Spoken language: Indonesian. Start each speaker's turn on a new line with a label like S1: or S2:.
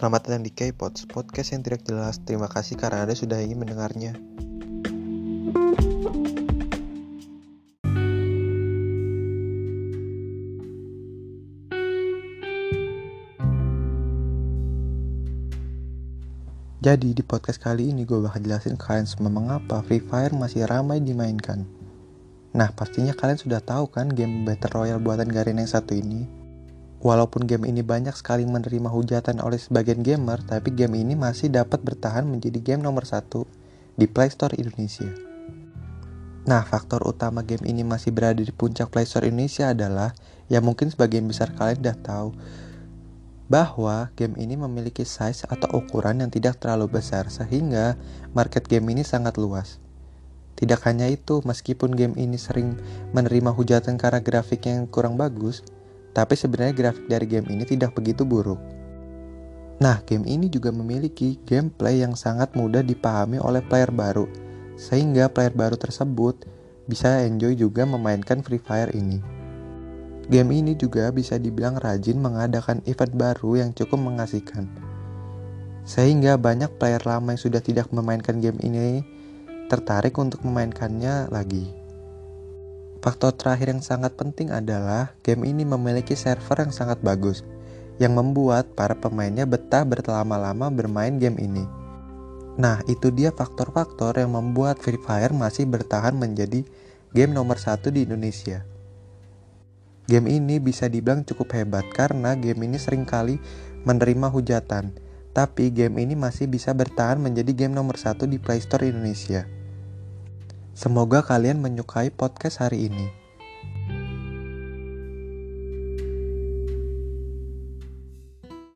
S1: Selamat datang di K-Pods, podcast yang tidak jelas. Terima kasih karena Anda sudah ingin mendengarnya. Jadi di podcast kali ini gue bakal jelasin kalian semua mengapa Free Fire masih ramai dimainkan. Nah pastinya kalian sudah tahu kan game Battle Royale buatan Garena yang satu ini. Walaupun game ini banyak sekali menerima hujatan oleh sebagian gamer, tapi game ini masih dapat bertahan menjadi game nomor satu di Play Store Indonesia. Nah, faktor utama game ini masih berada di puncak Play Store Indonesia adalah yang mungkin sebagian besar kalian sudah tahu bahwa game ini memiliki size atau ukuran yang tidak terlalu besar sehingga market game ini sangat luas. Tidak hanya itu, meskipun game ini sering menerima hujatan karena grafik yang kurang bagus, tapi sebenarnya grafik dari game ini tidak begitu buruk. Nah, game ini juga memiliki gameplay yang sangat mudah dipahami oleh player baru, sehingga player baru tersebut bisa enjoy juga memainkan Free Fire ini. Game ini juga bisa dibilang rajin mengadakan event baru yang cukup mengasihkan. Sehingga banyak player lama yang sudah tidak memainkan game ini tertarik untuk memainkannya lagi. Faktor terakhir yang sangat penting adalah game ini memiliki server yang sangat bagus, yang membuat para pemainnya betah berlama-lama bermain game ini. Nah, itu dia faktor-faktor yang membuat Free Fire masih bertahan menjadi game nomor satu di Indonesia. Game ini bisa dibilang cukup hebat karena game ini sering kali menerima hujatan, tapi game ini masih bisa bertahan menjadi game nomor satu di Play Store Indonesia. Semoga kalian menyukai podcast hari ini.